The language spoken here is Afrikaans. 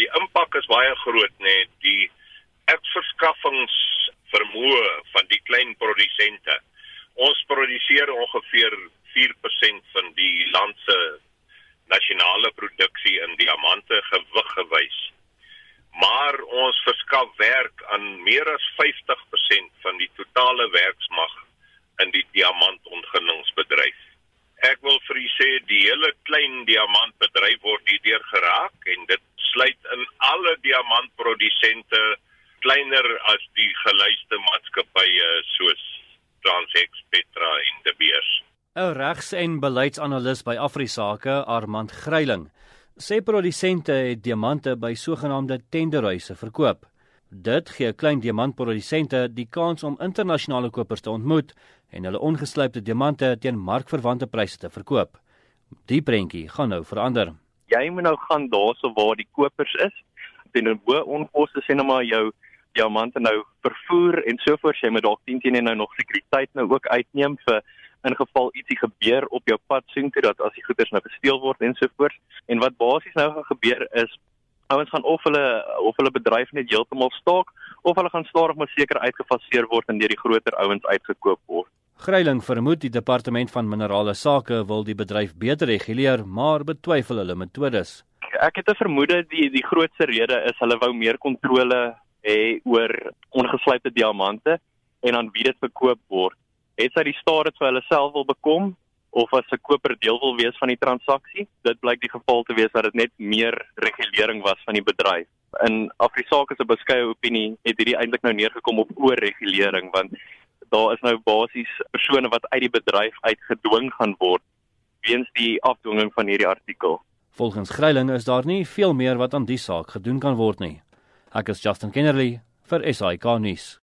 die impak is baie groot nê. Nee. Die ekverskaffingsvermoë van die klein produsente. Ons produseer ongeveer 4% van die land se nasionale produksie in diamante gewig gewys. Maar ons verskaf werk aan meer as 50% van die totale werksmag in die diamantontginningsbedryf. Ek wil vir u sê die hele klein diamantbedryf word hierdeur geraak en dit alle diamantprodusente kleiner as die gelyste maatskappye soos Transex, Petra en De Beers. 'n Regs- en beleidsanalis by Afrisake, Armand Gryiling, sê produsente het diamante by sogenaamde tenderhuise verkoop. Dit gee klein diamantprodusente die kans om internasionale kopers te ontmoet en hulle ongeslypte diamante teen markverwante pryse te verkoop. Die prentjie gaan nou verander. Jy moet nou gaan daarso waar die kopers is teen 'n hoë onkoste sê nou maar jou diamante nou vervoer en sovoorts jy moet dalk 10 teen nou nog sekuriteit nou ook uitneem vir in geval ietsie gebeur op jou pad sien toe dat as die goederes nou gesteel word en so voort. En wat basies nou gaan gebeur is ouens gaan of hulle of hulle bedryf net heeltemal staak of hulle gaan stadig maar seker uitgefaseer word en deur die groter ouens uitgekoop word. Greiling vermoed die departement van minerale sake wil die bedryf beter reguleer, maar betwyfel hulle metodes. Ek het 'n vermoede die die grootste rede is hulle wou meer kontrole hê oor ongeslypte diamante en aan wie dit verkoop word het sy die staat vir hulle self wil bekom of as 'n koper deel wil wees van die transaksie. Dit blyk die geval te wees dat dit net meer regulering was van die bedryf. In Afrisaak se beskeie opinie het hierdie eintlik nou neergekom op oorregulering want daar is nou basies persone wat uit die bedryf uitgedwing gaan word weens die afdwinging van hierdie artikel. Volgens Greiling is daar nie veel meer wat aan die saak gedoen kan word nie. Ek is Justin Kennerly vir SAK nuus.